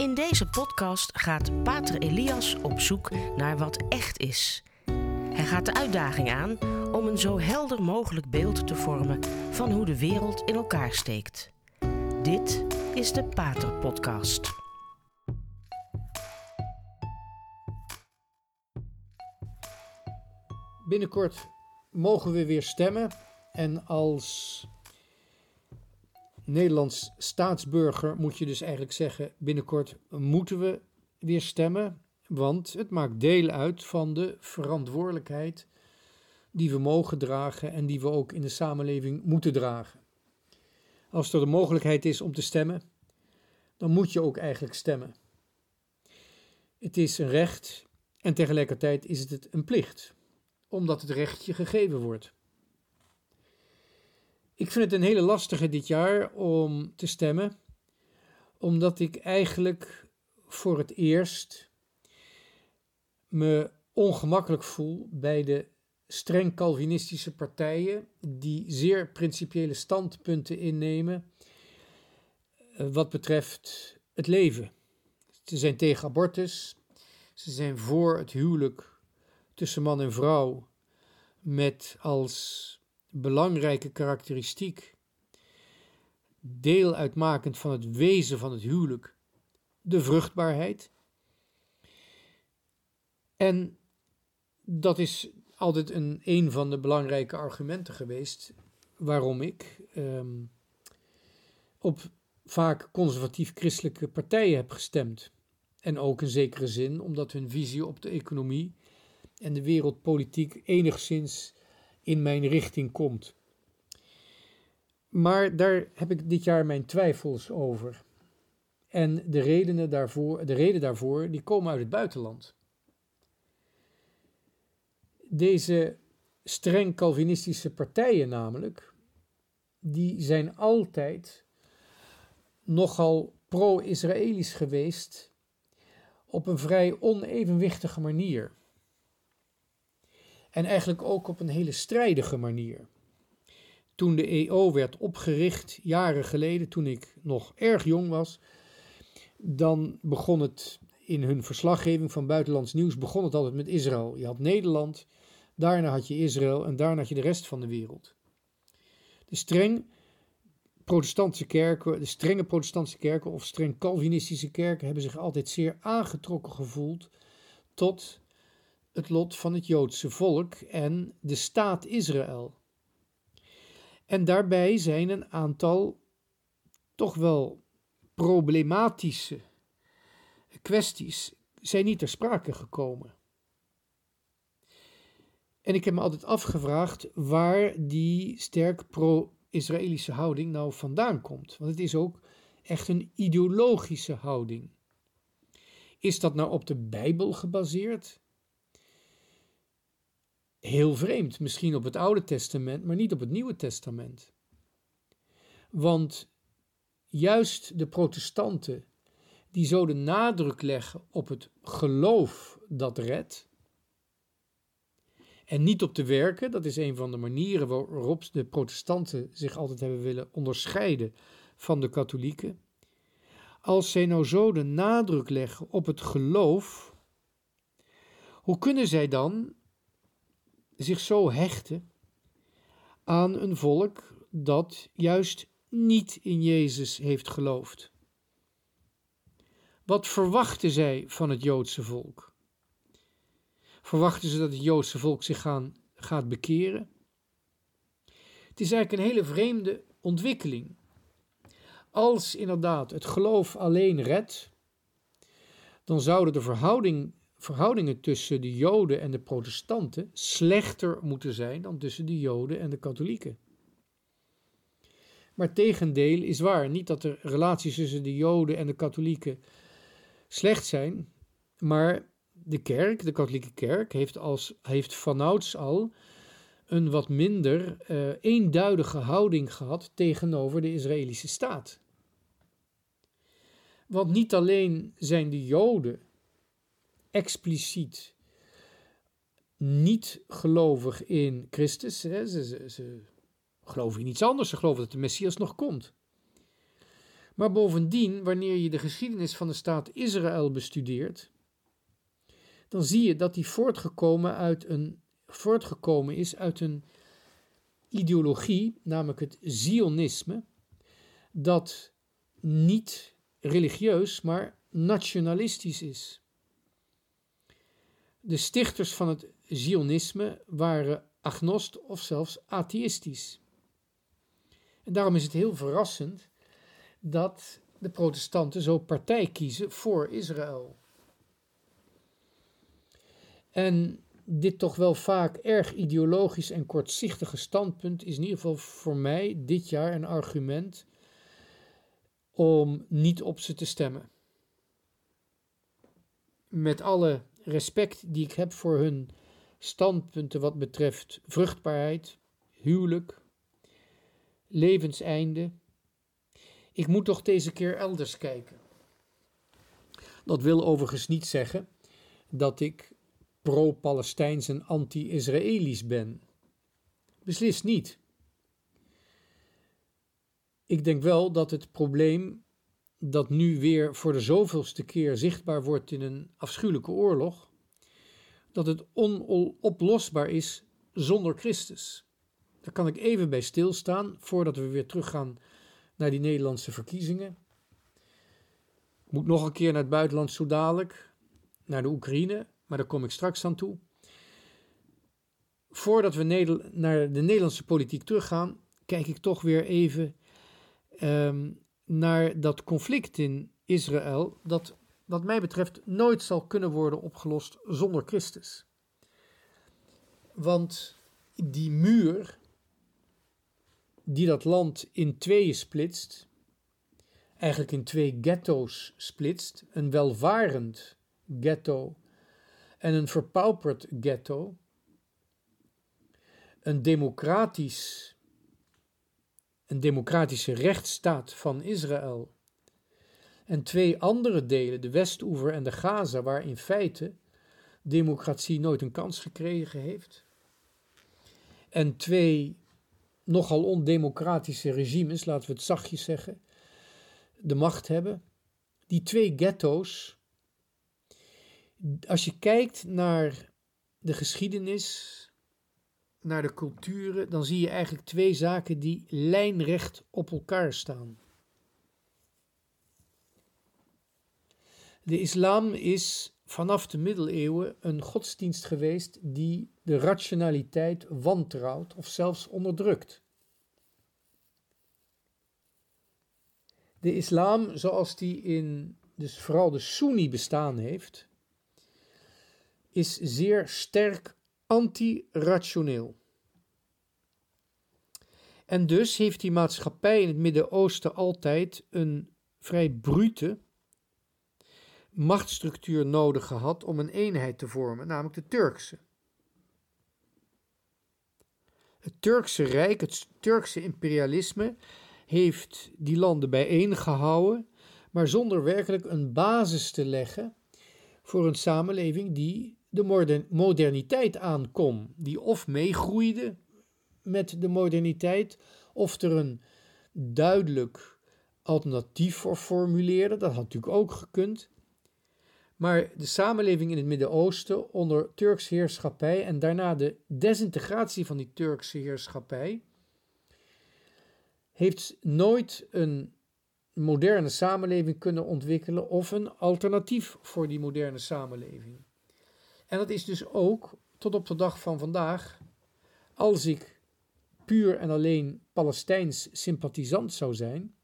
In deze podcast gaat Pater Elias op zoek naar wat echt is. Hij gaat de uitdaging aan om een zo helder mogelijk beeld te vormen van hoe de wereld in elkaar steekt. Dit is de Pater Podcast. Binnenkort mogen we weer stemmen. En als Nederlands staatsburger moet je dus eigenlijk zeggen: binnenkort moeten we weer stemmen. Want het maakt deel uit van de verantwoordelijkheid die we mogen dragen en die we ook in de samenleving moeten dragen. Als er de mogelijkheid is om te stemmen, dan moet je ook eigenlijk stemmen. Het is een recht en tegelijkertijd is het een plicht, omdat het recht je gegeven wordt. Ik vind het een hele lastige dit jaar om te stemmen, omdat ik eigenlijk voor het eerst me ongemakkelijk voel bij de streng Calvinistische partijen die zeer principiële standpunten innemen eh, wat betreft het leven. Ze zijn tegen abortus, ze zijn voor het huwelijk tussen man en vrouw met als belangrijke karakteristiek, deel uitmakend van het wezen van het huwelijk, de vruchtbaarheid. En dat is altijd een, een van de belangrijke argumenten geweest waarom ik ehm, op vaak conservatief-christelijke partijen heb gestemd. En ook in zekere zin omdat hun visie op de economie en de wereldpolitiek enigszins in mijn richting komt. Maar daar heb ik dit jaar mijn twijfels over. En de, redenen daarvoor, de reden daarvoor die komen uit het buitenland. Deze streng Calvinistische partijen namelijk, die zijn altijd nogal pro-Israëlisch geweest op een vrij onevenwichtige manier. En eigenlijk ook op een hele strijdige manier. Toen de EO werd opgericht, jaren geleden, toen ik nog erg jong was, dan begon het in hun verslaggeving van buitenlands nieuws, begon het altijd met Israël. Je had Nederland, daarna had je Israël en daarna had je de rest van de wereld. De streng protestantse kerken, de strenge protestantse kerken of streng Calvinistische kerken hebben zich altijd zeer aangetrokken gevoeld tot het lot van het Joodse volk en de staat Israël. En daarbij zijn een aantal toch wel problematische kwesties zijn niet ter sprake gekomen. En ik heb me altijd afgevraagd waar die sterk pro-Israëlische houding nou vandaan komt. Want het is ook echt een ideologische houding. Is dat nou op de Bijbel gebaseerd? Heel vreemd, misschien op het Oude Testament, maar niet op het Nieuwe Testament. Want juist de protestanten, die zo de nadruk leggen op het geloof dat redt, en niet op de werken, dat is een van de manieren waarop de protestanten zich altijd hebben willen onderscheiden van de katholieken. Als zij nou zo de nadruk leggen op het geloof, hoe kunnen zij dan zich zo hechten aan een volk dat juist niet in Jezus heeft geloofd. Wat verwachten zij van het Joodse volk? Verwachten ze dat het Joodse volk zich gaan, gaat bekeren? Het is eigenlijk een hele vreemde ontwikkeling. Als inderdaad het geloof alleen redt, dan zouden de verhouding verhoudingen tussen de Joden en de protestanten slechter moeten zijn dan tussen de Joden en de katholieken. Maar tegendeel is waar. Niet dat de relaties tussen de Joden en de katholieken slecht zijn, maar de kerk, de katholieke kerk, heeft, als, heeft vanouds al een wat minder uh, eenduidige houding gehad tegenover de Israëlische staat. Want niet alleen zijn de Joden expliciet niet gelovig in Christus. Hè. Ze, ze, geloven in iets anders. Ze geloven dat de Messias nog komt. Maar bovendien, wanneer je de geschiedenis van de staat Israël bestudeert, dan zie je dat die voortgekomen, uit een, voortgekomen is uit een ideologie, namelijk het Zionisme, dat niet religieus, maar nationalistisch is. De stichters van het Zionisme waren agnost of zelfs atheïstisch. En daarom is het heel verrassend dat de protestanten zo partij kiezen voor Israël. En dit toch wel vaak erg ideologisch en kortzichtige standpunt is in ieder geval voor mij dit jaar een argument om niet op ze te stemmen. Met alle respect die ik heb voor hun standpunten wat betreft vruchtbaarheid, huwelijk, levenseinde. Ik moet toch deze keer elders kijken. Dat wil overigens niet zeggen dat ik pro-Palestijns en anti-Israëlisch ben. Beslist niet. Ik denk wel dat het probleem dat nu weer voor de zoveelste keer zichtbaar wordt in een afschuwelijke oorlog, dat het onoplosbaar is zonder Christus. Daar kan ik even bij stilstaan voordat we weer teruggaan naar die Nederlandse verkiezingen. Ik moet nog een keer naar het buitenland zo dadelijk, naar de Oekraïne, maar daar kom ik straks aan toe. Voordat we naar de Nederlandse politiek teruggaan, kijk ik toch weer even um, naar dat conflict in Israël, dat wat mij betreft nooit zal kunnen worden opgelost zonder Christus. Want die muur die dat land in tweeën splitst, eigenlijk in twee ghetto's splitst, een welvarend ghetto en een verpauperd ghetto, een democratisch een democratische rechtsstaat van Israël. En twee andere delen, de Westoever en de Gaza, waar in feite democratie nooit een kans gekregen heeft. En twee nogal ondemocratische regimes, laten we het zachtjes zeggen, de macht hebben. Die twee ghetto's, als je kijkt naar de geschiedenis naar de culturen, dan zie je eigenlijk twee zaken die lijnrecht op elkaar staan. De islam is vanaf de middeleeuwen een godsdienst geweest die de rationaliteit wantrouwt of zelfs onderdrukt. De islam, zoals die in dus vooral de Sunni bestaan heeft, is zeer sterk anti-rationeel. En dus heeft die maatschappij in het Midden-Oosten altijd een vrij brute machtsstructuur nodig gehad om een eenheid te vormen, namelijk de Turkse. Het Turkse Rijk, het Turkse imperialisme, heeft die landen bijeengehouden, maar zonder werkelijk een basis te leggen voor een samenleving die de moderniteit aankom, die of meegroeide met de moderniteit, of er een duidelijk alternatief voor formuleerde, dat had natuurlijk ook gekund. Maar de samenleving in het Midden-Oosten onder Turkse heerschappij en daarna de desintegratie van die Turkse heerschappij, heeft nooit een moderne samenleving kunnen ontwikkelen of een alternatief voor die moderne samenleving. En dat is dus ook tot op de dag van vandaag, als ik puur en alleen Palestijns sympathisant zou zijn,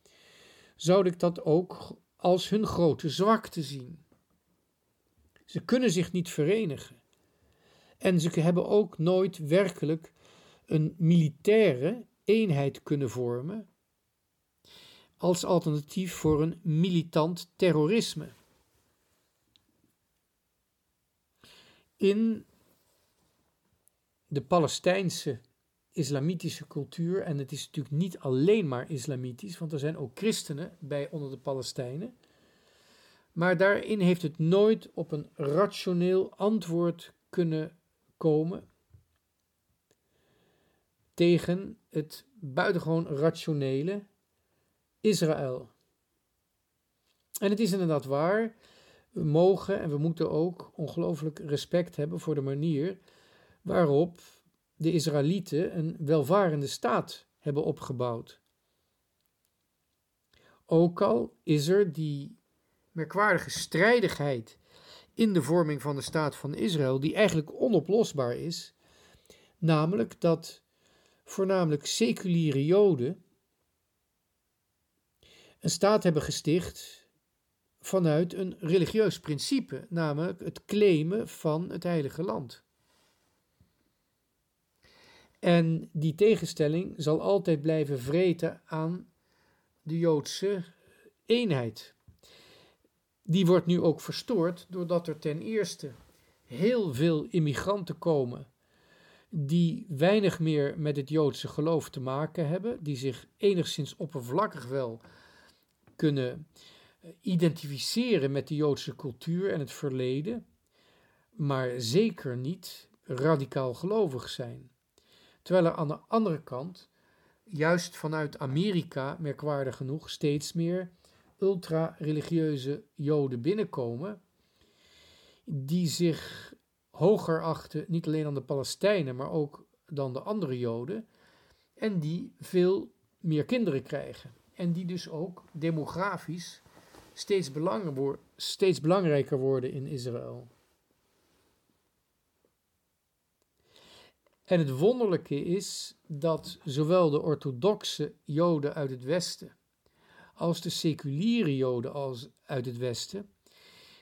zou ik dat ook als hun grote zwakte zien. Ze kunnen zich niet verenigen. En ze hebben ook nooit werkelijk een militaire eenheid kunnen vormen als alternatief voor een militant terrorisme. In de Palestijnse islamitische cultuur, en het is natuurlijk niet alleen maar islamitisch, want er zijn ook christenen bij onder de Palestijnen, maar daarin heeft het nooit op een rationeel antwoord kunnen komen tegen het buitengewoon rationele Israël. En het is inderdaad waar, we mogen en we moeten ook ongelooflijk respect hebben voor de manier waarop de Israëlieten een welvarende staat hebben opgebouwd. Ook al is er die merkwaardige strijdigheid in de vorming van de staat van Israël, die eigenlijk onoplosbaar is, namelijk dat voornamelijk seculiere Joden een staat hebben gesticht vanuit een religieus principe, namelijk het claimen van het heilige land. En die tegenstelling zal altijd blijven vreten aan de Joodse eenheid. Die wordt nu ook verstoord doordat er ten eerste heel veel immigranten komen die weinig meer met het Joodse geloof te maken hebben, die zich enigszins oppervlakkig wel kunnen identificeren met de Joodse cultuur en het verleden, maar zeker niet radicaal gelovig zijn. Terwijl er aan de andere kant, juist vanuit Amerika, merkwaardig genoeg, steeds meer ultra-religieuze Joden binnenkomen, die zich hoger achten, niet alleen dan de Palestijnen, maar ook dan de andere Joden, en die veel meer kinderen krijgen. En die dus ook demografisch steeds, steeds belangrijker worden in Israël. En het wonderlijke is dat zowel de orthodoxe Joden uit het Westen als de seculiere Joden als uit het Westen,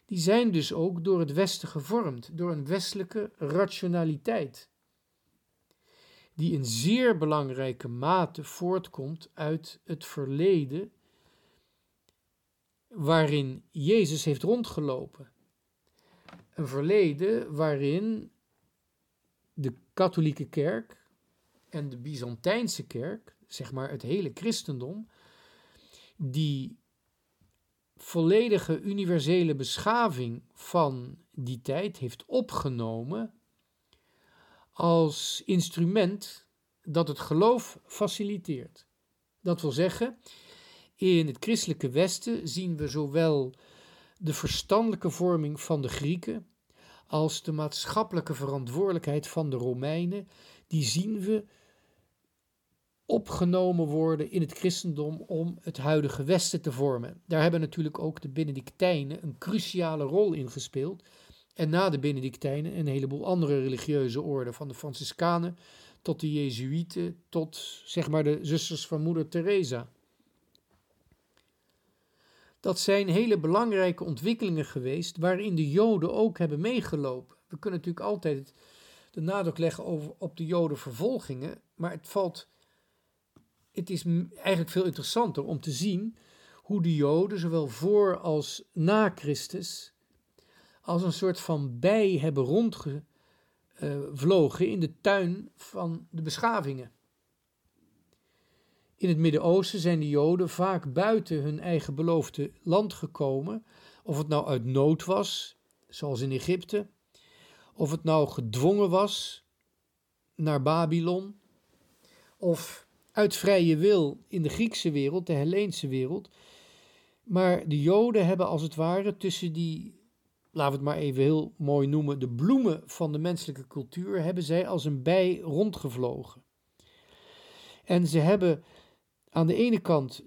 die zijn dus ook door het Westen gevormd, door een westelijke rationaliteit, die in zeer belangrijke mate voortkomt uit het verleden waarin Jezus heeft rondgelopen. Een verleden waarin de katholieke kerk en de Byzantijnse kerk, zeg maar het hele christendom, die volledige universele beschaving van die tijd heeft opgenomen als instrument dat het geloof faciliteert. Dat wil zeggen, in het christelijke Westen zien we zowel de verstandelijke vorming van de Grieken als de maatschappelijke verantwoordelijkheid van de Romeinen, die zien we opgenomen worden in het christendom om het huidige Westen te vormen. Daar hebben natuurlijk ook de Benedictijnen een cruciale rol in gespeeld. En na de Benedictijnen een heleboel andere religieuze orden, van de Franciscanen tot de Jezuïeten, tot zeg maar de zusters van Moeder Teresa. Dat zijn hele belangrijke ontwikkelingen geweest waarin de Joden ook hebben meegelopen. We kunnen natuurlijk altijd de nadruk leggen over, op de Jodenvervolgingen, maar het valt het is eigenlijk veel interessanter om te zien hoe de Joden, zowel voor als na Christus, als een soort van bij hebben rondgevlogen in de tuin van de beschavingen. In het Midden-Oosten zijn de Joden vaak buiten hun eigen beloofde land gekomen, of het nou uit nood was, zoals in Egypte, of het nou gedwongen was naar Babylon, of uit vrije wil in de Griekse wereld, de Helleense wereld. Maar de Joden hebben als het ware tussen die, laten we het maar even heel mooi noemen, de bloemen van de menselijke cultuur, hebben zij als een bij rondgevlogen. En ze hebben aan de ene kant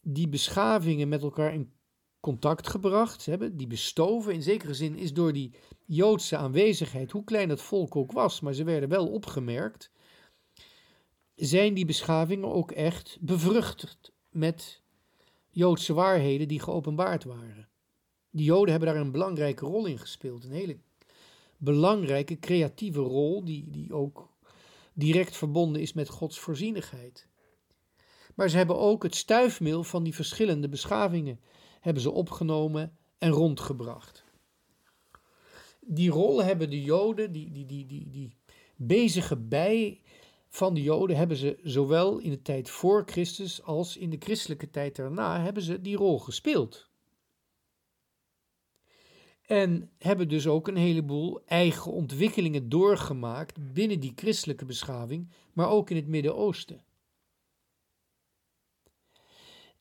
die beschavingen met elkaar in contact gebracht, hebben, die bestoven. In zekere zin is door die Joodse aanwezigheid, hoe klein het volk ook was, maar ze werden wel opgemerkt zijn die beschavingen ook echt bevrucht met Joodse waarheden die geopenbaard waren. Die Joden hebben daar een belangrijke rol in gespeeld, een hele belangrijke creatieve rol die, die ook direct verbonden is met Gods voorzienigheid. Maar ze hebben ook het stuifmeel van die verschillende beschavingen hebben ze opgenomen en rondgebracht. Die rol hebben de Joden, die, die, die, die, die bezige bij van de Joden hebben ze zowel in de tijd voor Christus als in de christelijke tijd daarna hebben ze die rol gespeeld. En hebben dus ook een heleboel eigen ontwikkelingen doorgemaakt binnen die christelijke beschaving, maar ook in het Midden-Oosten.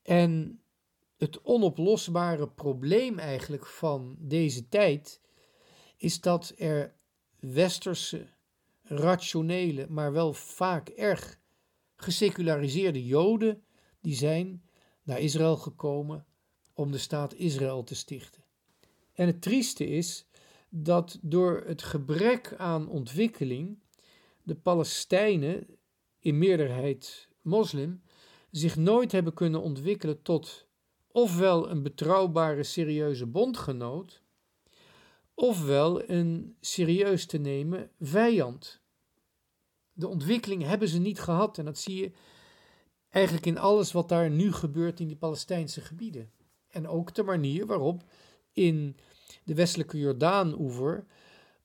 En het onoplosbare probleem eigenlijk van deze tijd is dat er westerse, rationele, maar wel vaak erg geseculariseerde Joden die zijn naar Israël gekomen om de staat Israël te stichten. En het trieste is dat door het gebrek aan ontwikkeling de Palestijnen, in meerderheid moslim, zich nooit hebben kunnen ontwikkelen tot ofwel een betrouwbare, serieuze bondgenoot, ofwel een serieus te nemen vijand. De ontwikkeling hebben ze niet gehad en dat zie je eigenlijk in alles wat daar nu gebeurt in die Palestijnse gebieden. En ook de manier waarop in de westelijke Jordaan-oever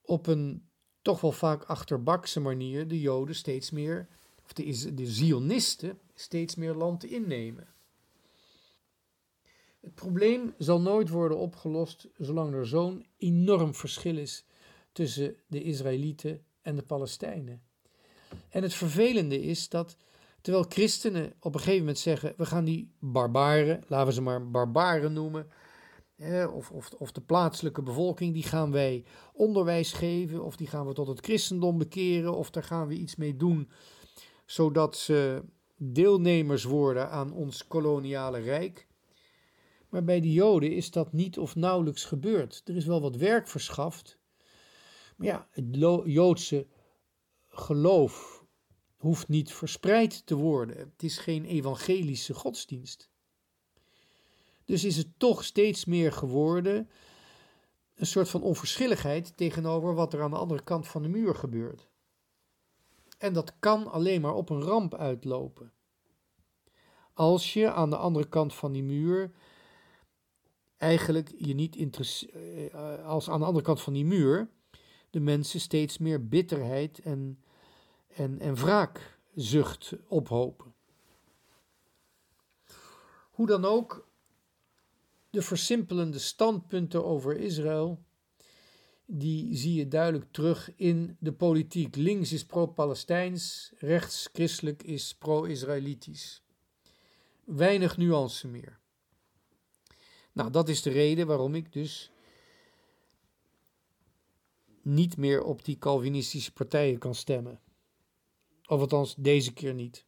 op een toch wel vaak achterbakse manier de Joden steeds meer, of de, de Zionisten, steeds meer land innemen. Het probleem zal nooit worden opgelost zolang er zo'n enorm verschil is tussen de Israëlieten en de Palestijnen. En het vervelende is dat terwijl christenen op een gegeven moment zeggen: we gaan die barbaren, laten we ze maar barbaren noemen, of, of, of de plaatselijke bevolking, die gaan wij onderwijs geven, of die gaan we tot het christendom bekeren, of daar gaan we iets mee doen, zodat ze deelnemers worden aan ons koloniale rijk. Maar bij de Joden is dat niet of nauwelijks gebeurd. Er is wel wat werk verschaft. Maar ja, het Joodse geloof hoeft niet verspreid te worden. Het is geen evangelische godsdienst. Dus is het toch steeds meer geworden een soort van onverschilligheid tegenover wat er aan de andere kant van de muur gebeurt. En dat kan alleen maar op een ramp uitlopen. Als je aan de andere kant van die muur eigenlijk je niet interesseert, eh, als aan de andere kant van die muur de mensen steeds meer bitterheid en, en, en wraakzucht ophopen. Hoe dan ook, de versimpelende standpunten over Israël, die zie je duidelijk terug in de politiek. Links is pro-Palestijns, rechts christelijk is pro-Israëlitisch. Weinig nuance meer. Nou, dat is de reden waarom ik dus niet meer op die Calvinistische partijen kan stemmen. Of althans, deze keer niet.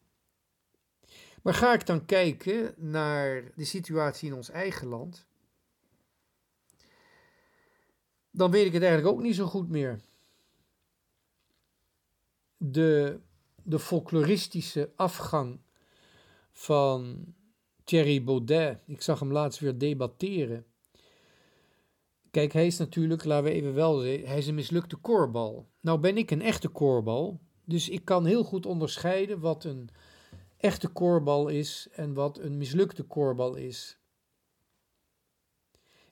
Maar ga ik dan kijken naar de situatie in ons eigen land, dan weet ik het eigenlijk ook niet zo goed meer. De, de folkloristische afgang van Thierry Baudet, ik zag hem laatst weer debatteren. Kijk, hij is natuurlijk, laten we even wel zeggen, hij is een mislukte koorbal. Nou ben ik een echte koorbal, dus ik kan heel goed onderscheiden wat een echte koorbal is en wat een mislukte koorbal is.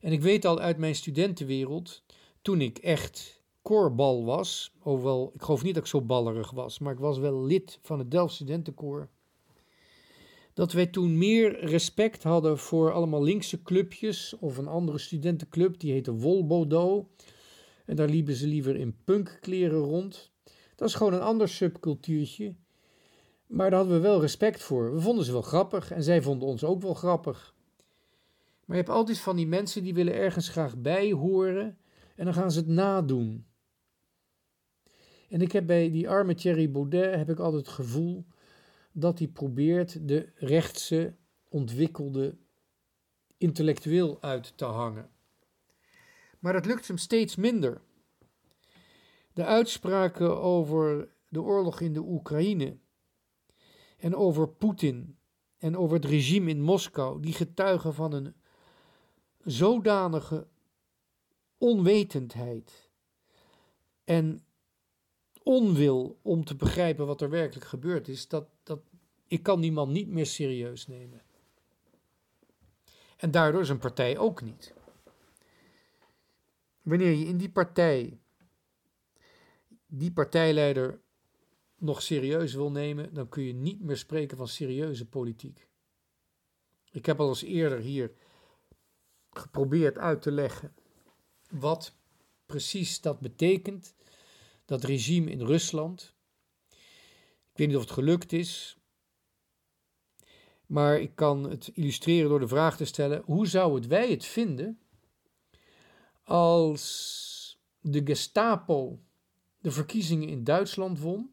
En ik weet al uit mijn studentenwereld, toen ik echt koorbal was, hoewel ik geloof niet dat ik zo ballerig was, maar ik was wel lid van het Delft Studentenkoor, dat wij toen meer respect hadden voor allemaal linkse clubjes of een andere studentenclub, die heette Wolbodo. En daar liepen ze liever in punkkleren rond. Dat is gewoon een ander subcultuurtje. Maar daar hadden we wel respect voor. We vonden ze wel grappig en zij vonden ons ook wel grappig. Maar je hebt altijd van die mensen die willen ergens graag bij horen en dan gaan ze het nadoen. En ik heb bij die arme Thierry Baudet heb ik altijd het gevoel dat hij probeert de rechtse ontwikkelde intellectueel uit te hangen. Maar dat lukt hem steeds minder. De uitspraken over de oorlog in de Oekraïne en over Poetin en over het regime in Moskou, die getuigen van een zodanige onwetendheid en onwil om te begrijpen wat er werkelijk gebeurd is, dat, dat ik kan die man niet meer serieus nemen. En daardoor zijn partij ook niet. Wanneer je in die partij die partijleider nog serieus wil nemen, dan kun je niet meer spreken van serieuze politiek. Ik heb al eens eerder hier geprobeerd uit te leggen wat precies dat betekent, dat regime in Rusland. Ik weet niet of het gelukt is, Maar ik kan het illustreren door de vraag te stellen: hoe zouden wij het vinden als de Gestapo de verkiezingen in Duitsland won?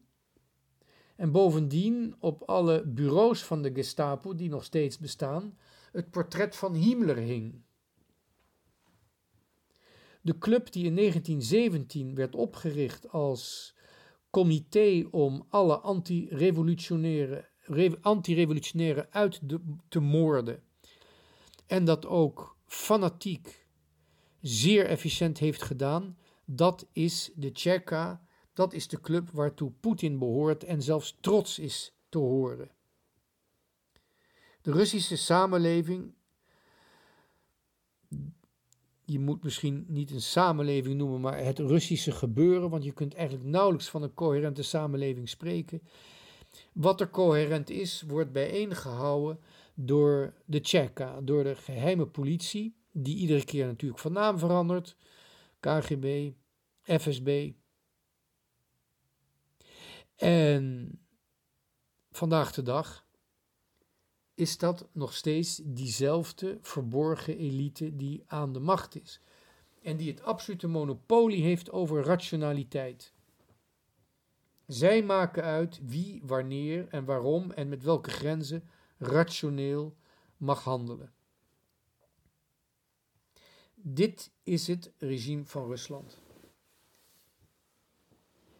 En bovendien op alle bureaus van de Gestapo, die nog steeds bestaan, het portret van Himmler hing. De club die in 1917 werd opgericht als comité om alle anti-revolutionaire anti uit te moorden. En dat ook fanatiek zeer efficiënt heeft gedaan. Dat is de Tsjeka, dat is de club waartoe Poetin behoort en zelfs trots is te horen. De Russische samenleving, je moet misschien niet een samenleving noemen, maar het Russische gebeuren, want je kunt eigenlijk nauwelijks van een coherente samenleving spreken. Wat er coherent is, wordt bijeengehouden door de Tsjeka, door de geheime politie, die iedere keer natuurlijk van naam verandert. KGB, FSB. En vandaag de dag is dat nog steeds diezelfde verborgen elite die aan de macht is. En die het absolute monopolie heeft over rationaliteit. Zij maken uit wie, wanneer en waarom en met welke grenzen rationeel mag handelen. Dit is het regime van Rusland.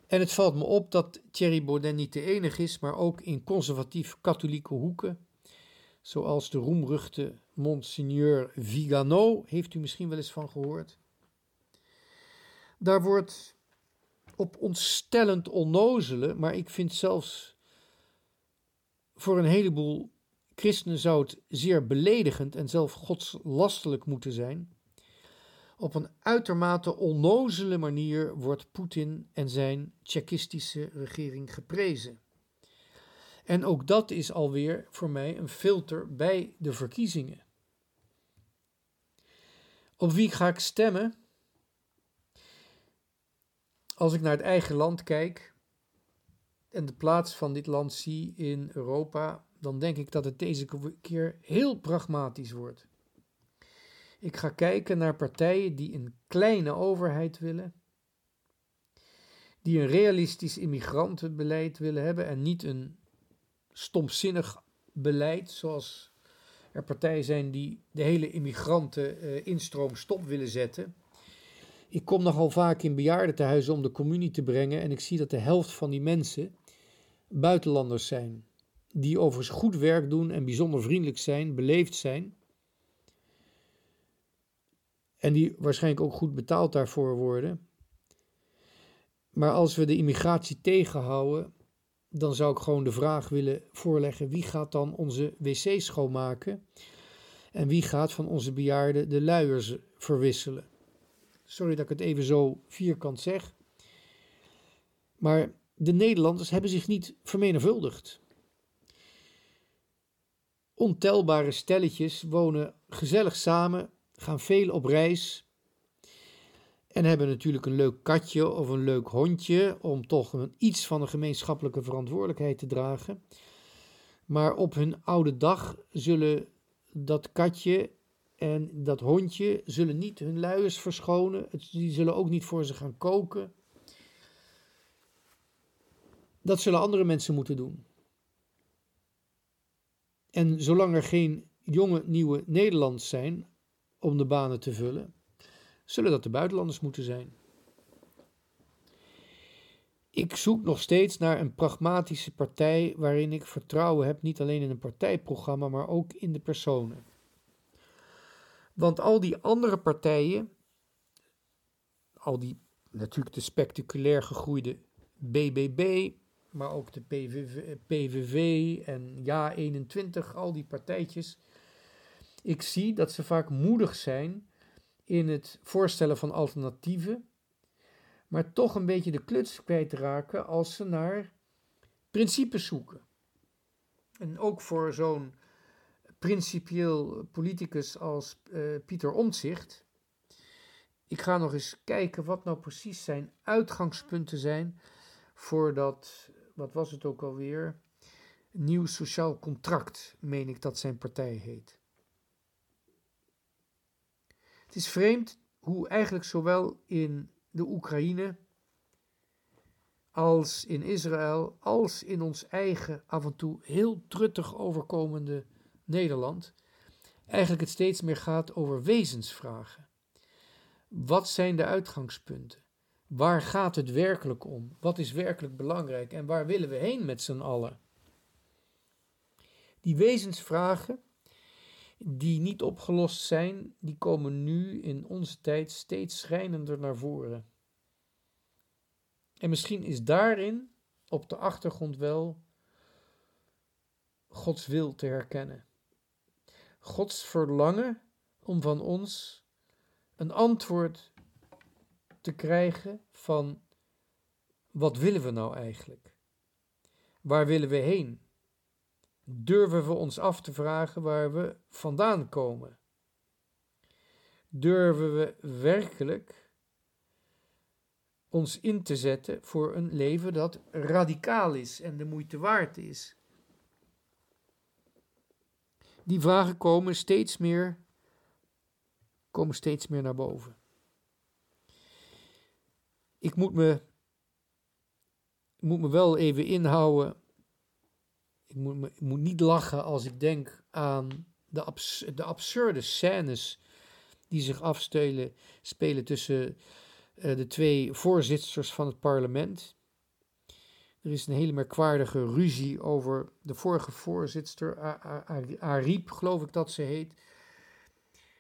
En het valt me op dat Thierry Baudet niet de enige is, maar ook in conservatief-katholieke hoeken, zoals de roemruchte Monseigneur Vigano, heeft u misschien wel eens van gehoord. Daar wordt op ontstellend onnozele, maar ik vind zelfs voor een heleboel christenen zou het zeer beledigend en zelf godslastelijk moeten zijn. Op een uitermate onnozele manier wordt Poetin en zijn Tsjechistische regering geprezen. En ook dat is alweer voor mij een filter bij de verkiezingen. Op wie ga ik stemmen? Als ik naar het eigen land kijk en de plaats van dit land zie in Europa, dan denk ik dat het deze keer heel pragmatisch wordt. Ik ga kijken naar partijen die een kleine overheid willen, die een realistisch immigrantenbeleid willen hebben en niet een stomzinnig beleid zoals er partijen zijn die de hele immigranteninstroom stop willen zetten. Ik kom nogal vaak in bejaardentehuizen om de communie te brengen en ik zie dat de helft van die mensen buitenlanders zijn. Die overigens goed werk doen en bijzonder vriendelijk zijn, beleefd zijn. En die waarschijnlijk ook goed betaald daarvoor worden. Maar als we de immigratie tegenhouden, dan zou ik gewoon de vraag willen voorleggen: wie gaat dan onze wc's schoonmaken? En wie gaat van onze bejaarden de luiers verwisselen? Sorry dat ik het even zo vierkant zeg. Maar de Nederlanders hebben zich niet vermenigvuldigd. Ontelbare stelletjes wonen gezellig samen, gaan veel op reis en hebben natuurlijk een leuk katje of een leuk hondje om toch een, iets van een gemeenschappelijke verantwoordelijkheid te dragen. Maar op hun oude dag zullen dat katje en dat hondje zullen niet hun luiers verschonen. Die zullen ook niet voor ze gaan koken. Dat zullen andere mensen moeten doen. En zolang er geen jonge nieuwe Nederlands zijn om de banen te vullen, zullen dat de buitenlanders moeten zijn. Ik zoek nog steeds naar een pragmatische partij waarin ik vertrouwen heb, niet alleen in een partijprogramma, maar ook in de personen. Want al die andere partijen, al die natuurlijk de spectaculair gegroeide BBB, maar ook de PVV, PVV en Ja21, al die partijtjes. Ik zie dat ze vaak moedig zijn in het voorstellen van alternatieven, maar toch een beetje de kluts kwijtraken als ze naar principes zoeken. En ook voor zo'n principieel politicus als uh, Pieter Omtzigt. Ik ga nog eens kijken wat nou precies zijn uitgangspunten zijn voor dat, wat was het ook alweer, Nieuw Sociaal Contract, meen ik dat zijn partij heet. Het is vreemd hoe eigenlijk zowel in de Oekraïne als in Israël, als in ons eigen af en toe heel truttig overkomende Nederland, eigenlijk het steeds meer gaat over wezensvragen. Wat zijn de uitgangspunten? Waar gaat het werkelijk om? Wat is werkelijk belangrijk en waar willen we heen met z'n allen? Die wezensvragen die niet opgelost zijn, die komen nu in onze tijd steeds schrijnender naar voren. En misschien is daarin op de achtergrond wel Gods wil te herkennen. Gods verlangen om van ons een antwoord te krijgen van wat willen we nou eigenlijk? Waar willen we heen? Durven we ons af te vragen waar we vandaan komen? Durven we werkelijk ons in te zetten voor een leven dat radicaal is en de moeite waard is? Die vragen komen steeds meer, komen steeds meer naar boven. Ik moet me, moet me wel even inhouden ik moet, niet lachen als ik denk aan de, de absurde scènes die zich afspelen spelen tussen uh, de twee voorzitters van het parlement. Er is een hele merkwaardige ruzie over de vorige voorzitter, Ariep, geloof ik dat ze heet.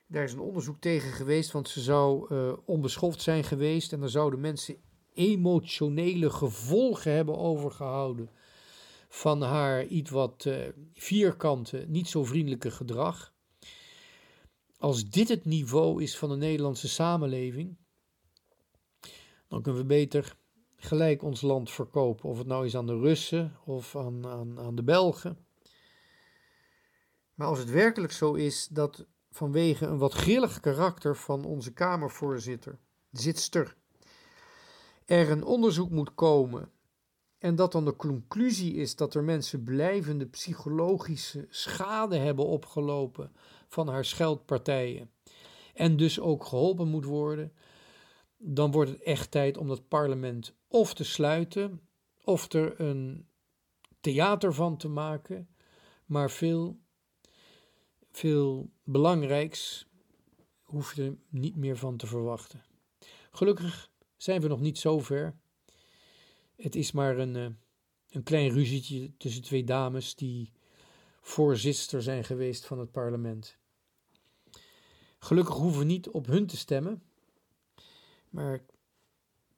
Daar is een onderzoek tegen geweest, want ze zou uh, onbeschoft zijn geweest en er zouden mensen emotionele gevolgen hebben overgehouden van haar iets wat uh, vierkante, niet zo vriendelijke gedrag. Als dit het niveau is van de Nederlandse samenleving, dan kunnen we beter gelijk ons land verkopen. Of het nou is aan de Russen of aan, aan, aan de Belgen. Maar als het werkelijk zo is dat vanwege een wat grillig karakter van onze Kamervoorzitter, zitster, er een onderzoek moet komen en dat dan de conclusie is dat er mensen blijvende psychologische schade hebben opgelopen van haar scheldpartijen. En dus ook geholpen moet worden. Dan wordt het echt tijd om dat parlement of te sluiten, of er een theater van te maken. Maar veel, veel belangrijks hoef je er niet meer van te verwachten. Gelukkig zijn we nog niet zo ver. Het is maar een, uh, een klein ruzietje tussen twee dames die voorzitter zijn geweest van het parlement. Gelukkig hoeven we niet op hun te stemmen, maar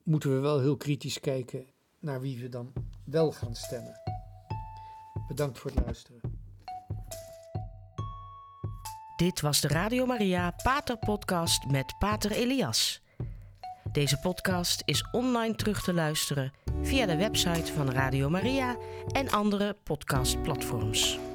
moeten we wel heel kritisch kijken naar wie we dan wel gaan stemmen. Bedankt voor het luisteren. Dit was de Radio Maria Pater Podcast met Pater Elias. Deze podcast is online terug te luisteren via de website van Radio Maria en andere podcastplatforms.